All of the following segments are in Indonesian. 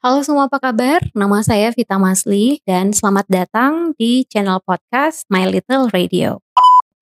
Halo semua, apa kabar? Nama saya Vita Masli dan selamat datang di channel podcast My Little Radio.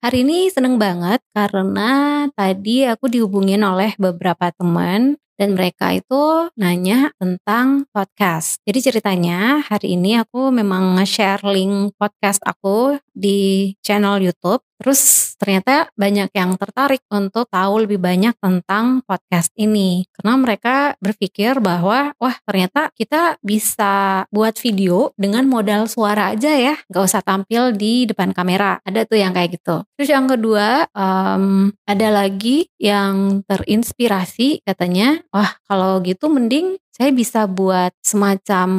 Hari ini seneng banget karena tadi aku dihubungin oleh beberapa teman dan mereka itu nanya tentang podcast. Jadi ceritanya hari ini aku memang nge-share link podcast aku di channel YouTube Terus ternyata banyak yang tertarik untuk tahu lebih banyak tentang podcast ini. Karena mereka berpikir bahwa wah ternyata kita bisa buat video dengan modal suara aja ya. Gak usah tampil di depan kamera. Ada tuh yang kayak gitu. Terus yang kedua um, ada lagi yang terinspirasi katanya wah kalau gitu mending saya bisa buat semacam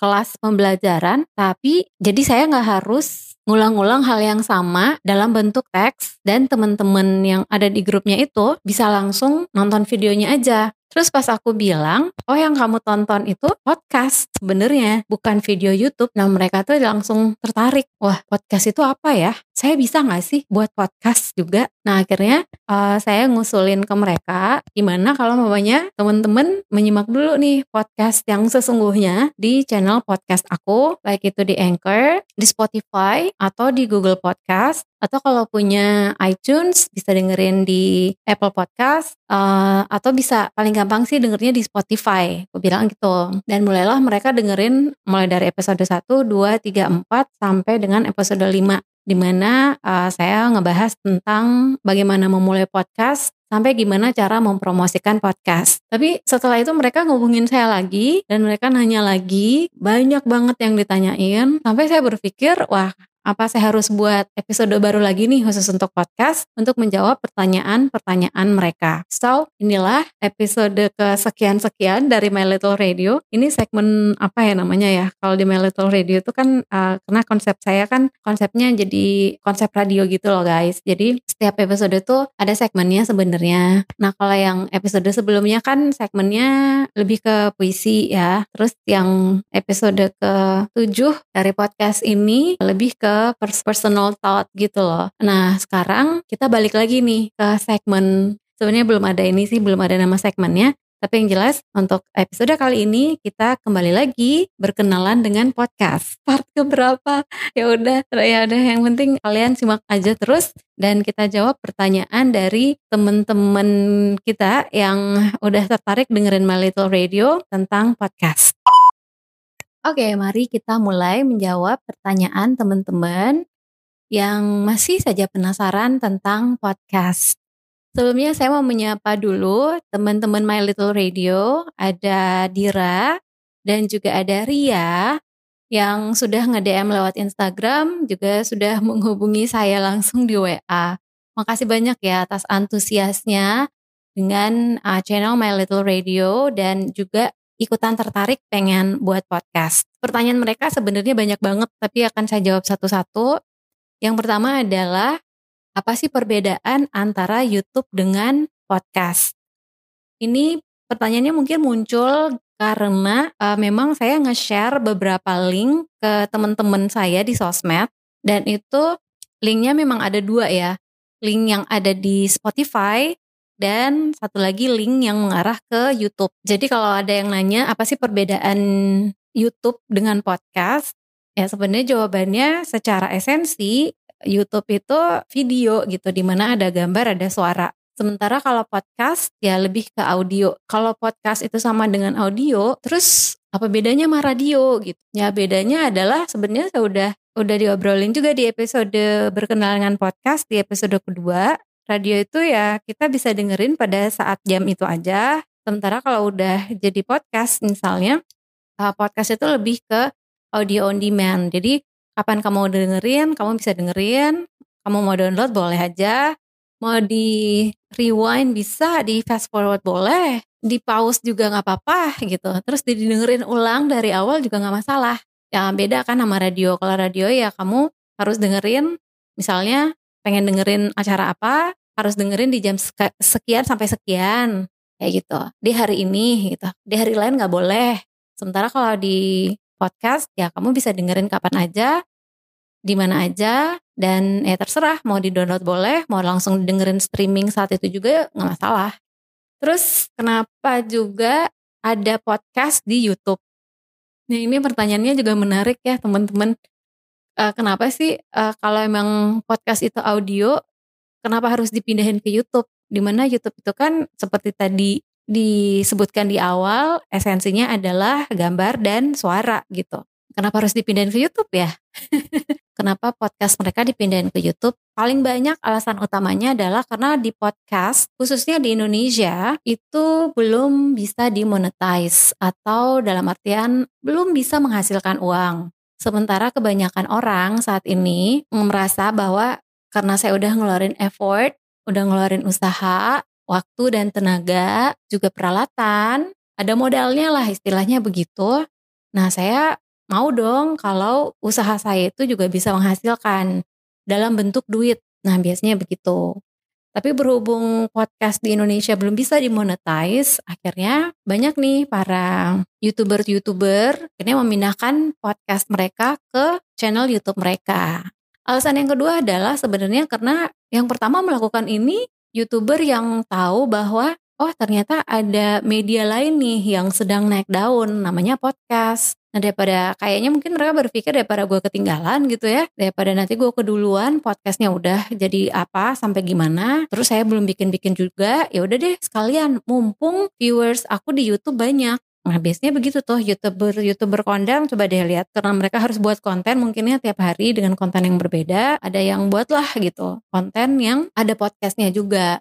kelas pembelajaran, tapi jadi saya nggak harus ngulang-ngulang hal yang sama dalam bentuk teks dan teman-teman yang ada di grupnya itu bisa langsung nonton videonya aja. Terus pas aku bilang, oh yang kamu tonton itu podcast sebenarnya, bukan video YouTube. Nah mereka tuh langsung tertarik, wah podcast itu apa ya? Saya bisa nggak sih buat podcast juga? Nah akhirnya uh, saya ngusulin ke mereka, gimana kalau mamanya temen-temen menyimak dulu nih podcast yang sesungguhnya di channel podcast aku, baik itu di Anchor, di Spotify, atau di Google Podcast, atau kalau punya iTunes bisa dengerin di Apple Podcast uh, atau bisa paling gampang sih dengernya di Spotify. Aku bilang gitu. Dan mulailah mereka dengerin mulai dari episode 1, 2, 3, 4 sampai dengan episode 5 di mana uh, saya ngebahas tentang bagaimana memulai podcast sampai gimana cara mempromosikan podcast. Tapi setelah itu mereka ngubungin saya lagi dan mereka nanya lagi, banyak banget yang ditanyain sampai saya berpikir, wah apa saya harus buat episode baru lagi nih khusus untuk podcast untuk menjawab pertanyaan-pertanyaan mereka. So, inilah episode kesekian-sekian dari My Little Radio. Ini segmen apa ya namanya ya? Kalau di My Little Radio itu kan uh, karena konsep saya kan konsepnya jadi konsep radio gitu loh guys. Jadi setiap episode itu ada segmennya sebenarnya. Nah, kalau yang episode sebelumnya kan segmennya lebih ke puisi ya. Terus yang episode ke-7 dari podcast ini lebih ke personal thought gitu loh. Nah sekarang kita balik lagi nih ke segmen sebenarnya belum ada ini sih belum ada nama segmennya. Tapi yang jelas untuk episode kali ini kita kembali lagi berkenalan dengan podcast. Part keberapa? Ya udah, ya udah yang penting kalian simak aja terus dan kita jawab pertanyaan dari teman-teman kita yang udah tertarik dengerin My Little Radio tentang podcast. Oke, mari kita mulai menjawab pertanyaan teman-teman yang masih saja penasaran tentang podcast. Sebelumnya saya mau menyapa dulu teman-teman My Little Radio, ada Dira dan juga ada Ria yang sudah nge-DM lewat Instagram, juga sudah menghubungi saya langsung di WA. Makasih banyak ya atas antusiasnya dengan uh, channel My Little Radio dan juga ikutan tertarik pengen buat podcast. Pertanyaan mereka sebenarnya banyak banget, tapi akan saya jawab satu-satu. Yang pertama adalah, apa sih perbedaan antara YouTube dengan podcast? Ini pertanyaannya mungkin muncul karena uh, memang saya nge-share beberapa link ke teman-teman saya di sosmed dan itu linknya memang ada dua ya. Link yang ada di Spotify dan satu lagi link yang mengarah ke YouTube. Jadi kalau ada yang nanya apa sih perbedaan YouTube dengan podcast? Ya sebenarnya jawabannya secara esensi YouTube itu video gitu di mana ada gambar ada suara. Sementara kalau podcast ya lebih ke audio. Kalau podcast itu sama dengan audio, terus apa bedanya sama radio gitu? Ya bedanya adalah sebenarnya saya udah udah diobrolin juga di episode berkenalan podcast di episode kedua radio itu ya kita bisa dengerin pada saat jam itu aja. Sementara kalau udah jadi podcast misalnya, uh, podcast itu lebih ke audio on demand. Jadi kapan kamu mau dengerin, kamu bisa dengerin. Kamu mau download boleh aja. Mau di rewind bisa, di fast forward boleh. Di pause juga nggak apa-apa gitu. Terus didengerin ulang dari awal juga nggak masalah. Ya beda kan sama radio. Kalau radio ya kamu harus dengerin misalnya pengen dengerin acara apa, harus dengerin di jam sekian sampai sekian kayak gitu. Di hari ini gitu. Di hari lain nggak boleh. Sementara kalau di podcast ya kamu bisa dengerin kapan aja, di mana aja dan ya terserah mau di download boleh, mau langsung dengerin streaming saat itu juga nggak masalah. Terus kenapa juga ada podcast di YouTube? Nah ini pertanyaannya juga menarik ya teman-teman. Uh, kenapa sih uh, kalau emang podcast itu audio, kenapa harus dipindahin ke YouTube? Di mana YouTube itu kan seperti tadi disebutkan di awal, esensinya adalah gambar dan suara gitu. Kenapa harus dipindahin ke YouTube ya? Kenapa podcast mereka dipindahin ke YouTube? Paling banyak alasan utamanya adalah karena di podcast, khususnya di Indonesia, itu belum bisa dimonetize atau dalam artian belum bisa menghasilkan uang. Sementara kebanyakan orang saat ini merasa bahwa karena saya udah ngeluarin effort, udah ngeluarin usaha, waktu dan tenaga, juga peralatan, ada modalnya lah istilahnya begitu. Nah saya mau dong kalau usaha saya itu juga bisa menghasilkan dalam bentuk duit. Nah, biasanya begitu. Tapi berhubung podcast di Indonesia belum bisa dimonetize, akhirnya banyak nih para YouTuber-YouTuber akhirnya memindahkan podcast mereka ke channel YouTube mereka. Alasan yang kedua adalah sebenarnya karena yang pertama melakukan ini YouTuber yang tahu bahwa oh ternyata ada media lain nih yang sedang naik daun namanya podcast. Nah daripada kayaknya mungkin mereka berpikir daripada gue ketinggalan gitu ya, daripada nanti gue keduluan podcastnya udah jadi apa sampai gimana, terus saya belum bikin-bikin juga, ya udah deh sekalian mumpung viewers aku di YouTube banyak. Nah biasanya begitu tuh youtuber youtuber kondang coba deh lihat karena mereka harus buat konten mungkinnya tiap hari dengan konten yang berbeda. Ada yang buatlah gitu konten yang ada podcastnya juga.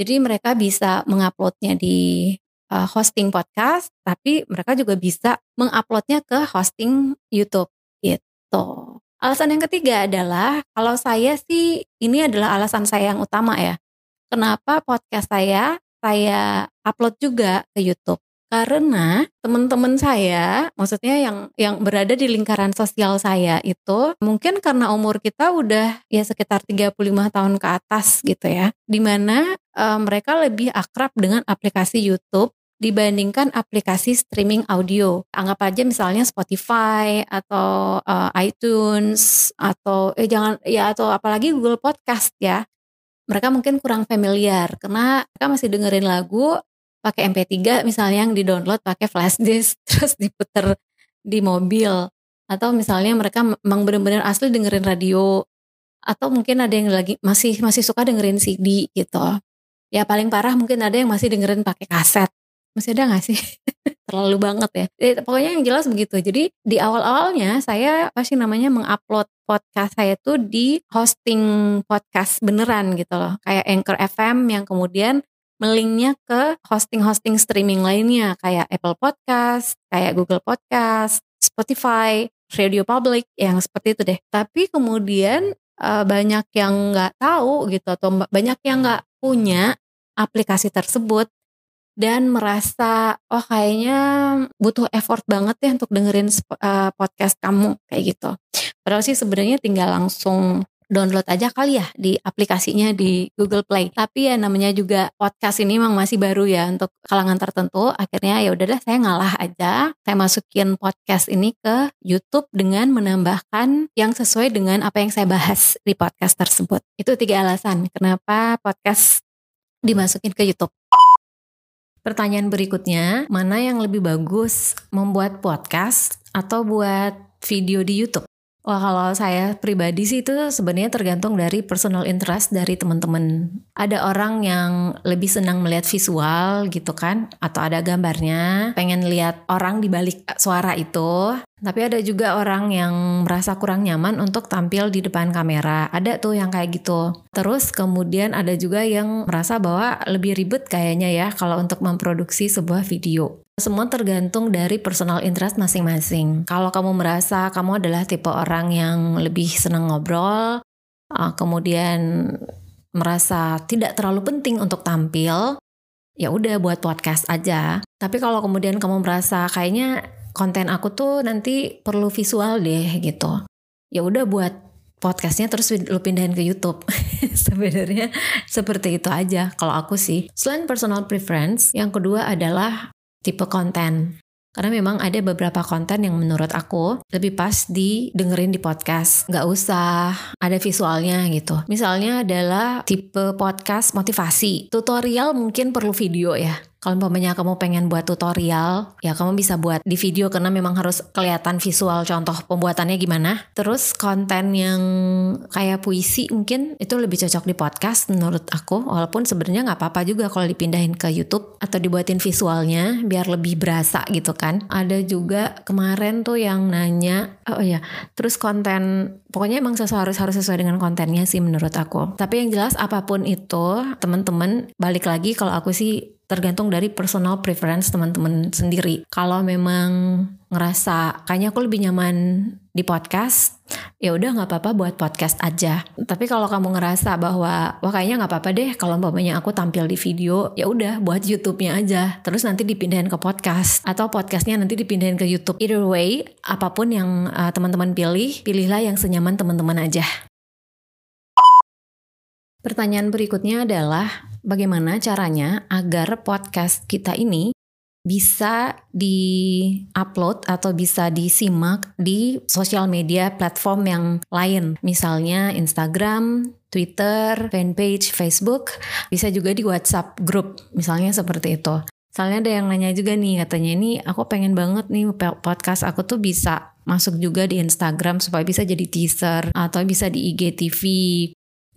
Jadi mereka bisa menguploadnya di uh, hosting podcast, tapi mereka juga bisa menguploadnya ke hosting YouTube gitu. Alasan yang ketiga adalah kalau saya sih ini adalah alasan saya yang utama ya. Kenapa podcast saya saya upload juga ke YouTube? Karena teman-teman saya, maksudnya yang yang berada di lingkaran sosial saya itu mungkin karena umur kita udah ya sekitar 35 tahun ke atas gitu ya. Di mana uh, mereka lebih akrab dengan aplikasi YouTube dibandingkan aplikasi streaming audio. Anggap aja misalnya Spotify atau uh, iTunes atau eh jangan ya atau apalagi Google Podcast ya. Mereka mungkin kurang familiar karena mereka masih dengerin lagu pakai MP3 misalnya yang di-download pakai flash disk terus diputer di mobil atau misalnya mereka memang benar-benar asli dengerin radio atau mungkin ada yang lagi masih masih suka dengerin CD gitu. Ya paling parah mungkin ada yang masih dengerin pakai kaset masih ada gak sih? Terlalu banget ya. Eh, pokoknya yang jelas begitu. Jadi di awal-awalnya saya pasti namanya mengupload podcast saya tuh di hosting podcast beneran gitu loh. Kayak Anchor FM yang kemudian melinknya ke hosting-hosting streaming lainnya kayak Apple Podcast, kayak Google Podcast, Spotify, Radio Public yang seperti itu deh. Tapi kemudian uh, banyak yang nggak tahu gitu atau banyak yang nggak punya aplikasi tersebut dan merasa oh kayaknya butuh effort banget ya untuk dengerin uh, podcast kamu kayak gitu. Padahal sih sebenarnya tinggal langsung download aja kali ya di aplikasinya di Google Play. Tapi ya namanya juga podcast ini memang masih baru ya untuk kalangan tertentu. Akhirnya ya udahlah saya ngalah aja. Saya masukin podcast ini ke YouTube dengan menambahkan yang sesuai dengan apa yang saya bahas di podcast tersebut. Itu tiga alasan kenapa podcast dimasukin ke YouTube. Pertanyaan berikutnya, mana yang lebih bagus membuat podcast atau buat video di YouTube? Wah kalau saya pribadi sih itu sebenarnya tergantung dari personal interest dari teman-teman. Ada orang yang lebih senang melihat visual gitu kan, atau ada gambarnya, pengen lihat orang di balik suara itu. Tapi ada juga orang yang merasa kurang nyaman untuk tampil di depan kamera. Ada tuh yang kayak gitu. Terus kemudian ada juga yang merasa bahwa lebih ribet kayaknya ya kalau untuk memproduksi sebuah video. Semua tergantung dari personal interest masing-masing. Kalau kamu merasa kamu adalah tipe orang yang lebih senang ngobrol, uh, kemudian merasa tidak terlalu penting untuk tampil, ya udah buat podcast aja. Tapi kalau kemudian kamu merasa kayaknya konten aku tuh nanti perlu visual deh gitu, ya udah buat podcastnya terus lu pindahin ke YouTube. Sebenarnya seperti itu aja kalau aku sih. Selain personal preference, yang kedua adalah tipe konten. Karena memang ada beberapa konten yang menurut aku lebih pas didengerin di podcast. Nggak usah ada visualnya gitu. Misalnya adalah tipe podcast motivasi. Tutorial mungkin perlu video ya. Kalau umpamanya kamu pengen buat tutorial, ya kamu bisa buat di video karena memang harus kelihatan visual contoh pembuatannya gimana. Terus konten yang kayak puisi mungkin itu lebih cocok di podcast menurut aku. Walaupun sebenarnya nggak apa-apa juga kalau dipindahin ke YouTube atau dibuatin visualnya biar lebih berasa gitu kan. Ada juga kemarin tuh yang nanya, oh ya, terus konten pokoknya emang sesuai harus harus sesuai dengan kontennya sih menurut aku. Tapi yang jelas apa pun itu teman-teman balik lagi kalau aku sih tergantung dari personal preference teman-teman sendiri. Kalau memang ngerasa kayaknya aku lebih nyaman di podcast, ya udah nggak apa-apa buat podcast aja. Tapi kalau kamu ngerasa bahwa wah kayaknya nggak apa-apa deh kalau umpamanya aku tampil di video, ya udah buat YouTube-nya aja. Terus nanti dipindahin ke podcast atau podcastnya nanti dipindahin ke YouTube. Either way, apa pun yang uh, teman-teman pilih, pilihlah yang senyaman teman-teman aja. Pertanyaan berikutnya adalah bagaimana caranya agar podcast kita ini bisa di-upload atau bisa disimak di sosial media platform yang lain. Misalnya Instagram, Twitter, fanpage, Facebook, bisa juga di WhatsApp group, misalnya seperti itu. Misalnya ada yang nanya juga nih, katanya ini aku pengen banget nih podcast aku tuh bisa masuk juga di Instagram supaya bisa jadi teaser atau bisa di IGTV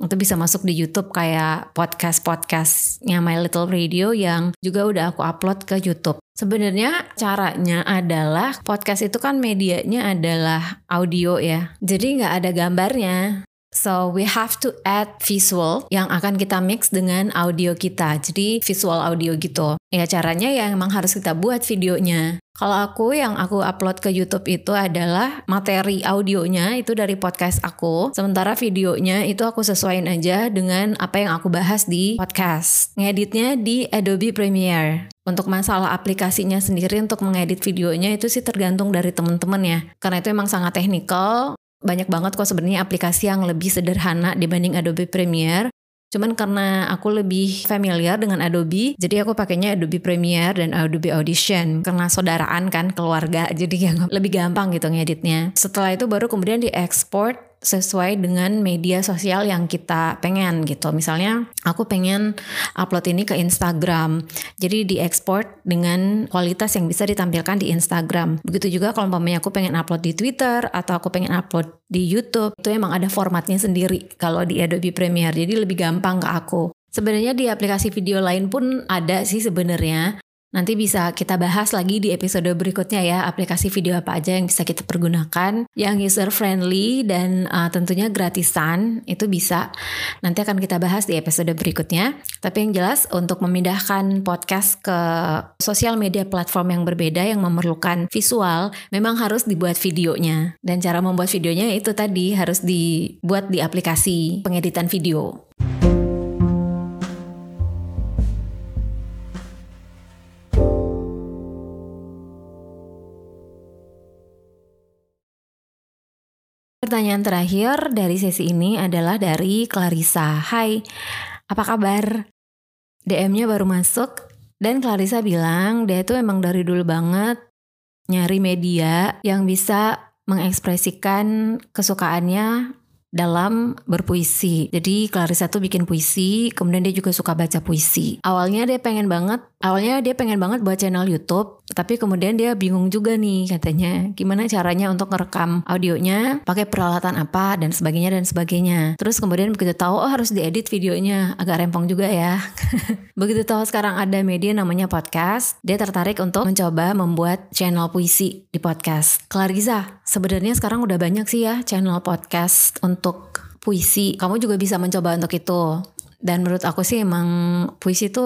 itu bisa masuk di YouTube kayak podcast-podcastnya My Little Radio yang juga udah aku upload ke YouTube. Sebenarnya caranya adalah podcast itu kan medianya adalah audio ya. Jadi nggak ada gambarnya. So we have to add visual yang akan kita mix dengan audio kita. Jadi visual audio gitu. Ya caranya ya emang harus kita buat videonya. Kalau aku yang aku upload ke YouTube itu adalah materi audionya itu dari podcast aku. Sementara videonya itu aku sesuaiin aja dengan apa yang aku bahas di podcast. Ngeditnya di Adobe Premiere. Untuk masalah aplikasinya sendiri untuk mengedit videonya itu sih tergantung dari teman-teman ya. Karena itu emang sangat teknikal banyak banget kok sebenarnya aplikasi yang lebih sederhana dibanding Adobe Premiere. Cuman karena aku lebih familiar dengan Adobe, jadi aku pakainya Adobe Premiere dan Adobe Audition. Karena saudaraan kan, keluarga, jadi yang lebih gampang gitu ngeditnya. Setelah itu baru kemudian diekspor sesuai dengan media sosial yang kita pengen gitu. Misalnya aku pengen upload ini ke Instagram. Jadi diekspor dengan kualitas yang bisa ditampilkan di Instagram. Begitu juga kalau umpamanya aku pengen upload di Twitter atau aku pengen upload di YouTube, itu emang ada formatnya sendiri kalau di Adobe Premiere. Jadi lebih gampang ke aku. Sebenarnya di aplikasi video lain pun ada sih sebenarnya. Nanti bisa kita bahas lagi di episode berikutnya ya aplikasi video apa aja yang bisa kita pergunakan yang user friendly dan uh, tentunya gratisan itu bisa nanti akan kita bahas di episode berikutnya. Tapi yang jelas untuk memindahkan podcast ke sosial media platform yang berbeda yang memerlukan visual memang harus dibuat videonya dan cara membuat videonya itu tadi harus dibuat di aplikasi pengeditan video. Pertanyaan terakhir dari sesi ini adalah dari Clarissa. Hai, apa kabar? DM-nya baru masuk dan Clarissa bilang dia itu emang dari dulu banget nyari media yang bisa mengekspresikan kesukaannya dalam berpuisi. Jadi Clarissa tuh bikin puisi, kemudian dia juga suka baca puisi. Awalnya dia pengen banget, awalnya dia pengen banget buat channel YouTube, tapi kemudian dia bingung juga nih katanya, gimana caranya untuk ngerekam audionya, pakai peralatan apa dan sebagainya dan sebagainya. Terus kemudian begitu tahu oh harus diedit videonya, agak rempong juga ya. begitu tahu sekarang ada media namanya podcast, dia tertarik untuk mencoba membuat channel puisi di podcast. Clarissa, sebenarnya sekarang udah banyak sih ya channel podcast untuk untuk puisi, kamu juga bisa mencoba untuk itu. Dan menurut aku sih emang puisi itu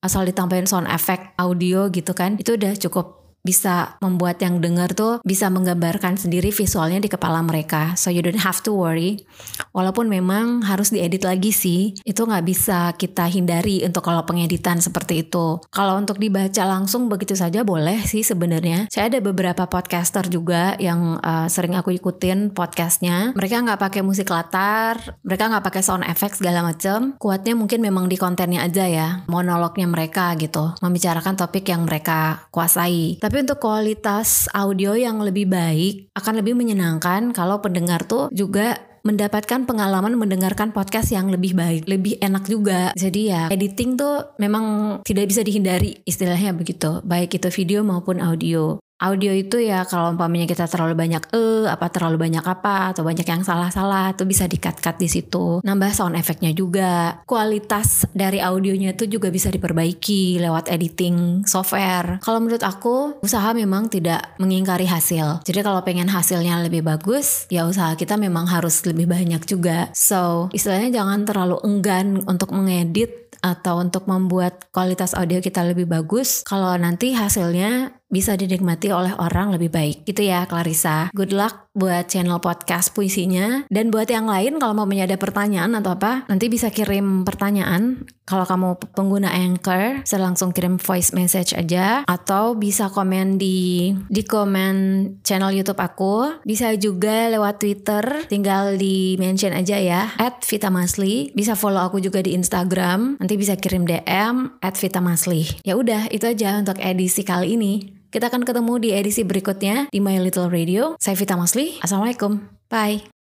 asal ditambahin sound effect audio gitu kan, itu udah cukup bisa membuat yang dengar tuh bisa menggambarkan sendiri visualnya di kepala mereka. So you don't have to worry. Walaupun memang harus diedit lagi sih, itu nggak bisa kita hindari untuk kalau pengeditan seperti itu. Kalau untuk dibaca langsung begitu saja boleh sih sebenarnya. Saya ada beberapa podcaster juga yang uh, sering aku ikutin podcastnya. Mereka nggak pakai musik latar, mereka nggak pakai sound effect segala macam. Kuatnya mungkin memang di kontennya aja ya, monolognya mereka gitu, membicarakan topik yang mereka kuasai. Tapi tapi untuk kualitas audio yang lebih baik akan lebih menyenangkan kalau pendengar tuh juga mendapatkan pengalaman mendengarkan podcast yang lebih baik, lebih enak juga. Jadi ya editing tuh memang tidak bisa dihindari istilahnya begitu, baik itu video maupun audio. Audio itu ya kalau umpamanya kita terlalu banyak e, apa terlalu banyak apa atau banyak yang salah-salah itu bisa di-cut-cut di situ. Nambah sound efeknya juga. Kualitas dari audionya itu juga bisa diperbaiki lewat editing software. Kalau menurut aku, usaha memang tidak mengingkari hasil. Jadi kalau pengen hasilnya lebih bagus, ya usaha kita memang harus lebih banyak juga. So, istilahnya jangan terlalu enggan untuk mengedit atau untuk membuat kualitas audio kita lebih bagus kalau nanti hasilnya bisa dinikmati oleh orang lebih baik. Gitu ya Clarissa. Good luck buat channel podcast puisinya. Dan buat yang lain kalau mau ada pertanyaan atau apa, nanti bisa kirim pertanyaan. Kalau kamu pengguna Anchor, bisa langsung kirim voice message aja. Atau bisa komen di di komen channel YouTube aku. Bisa juga lewat Twitter, tinggal di mention aja ya. At Vita Masli. Bisa follow aku juga di Instagram. Nanti bisa kirim DM at Vita Masli. Ya udah, itu aja untuk edisi kali ini. Kita akan ketemu di edisi berikutnya di My Little Radio. Saya Vita Masli. Assalamualaikum. Bye.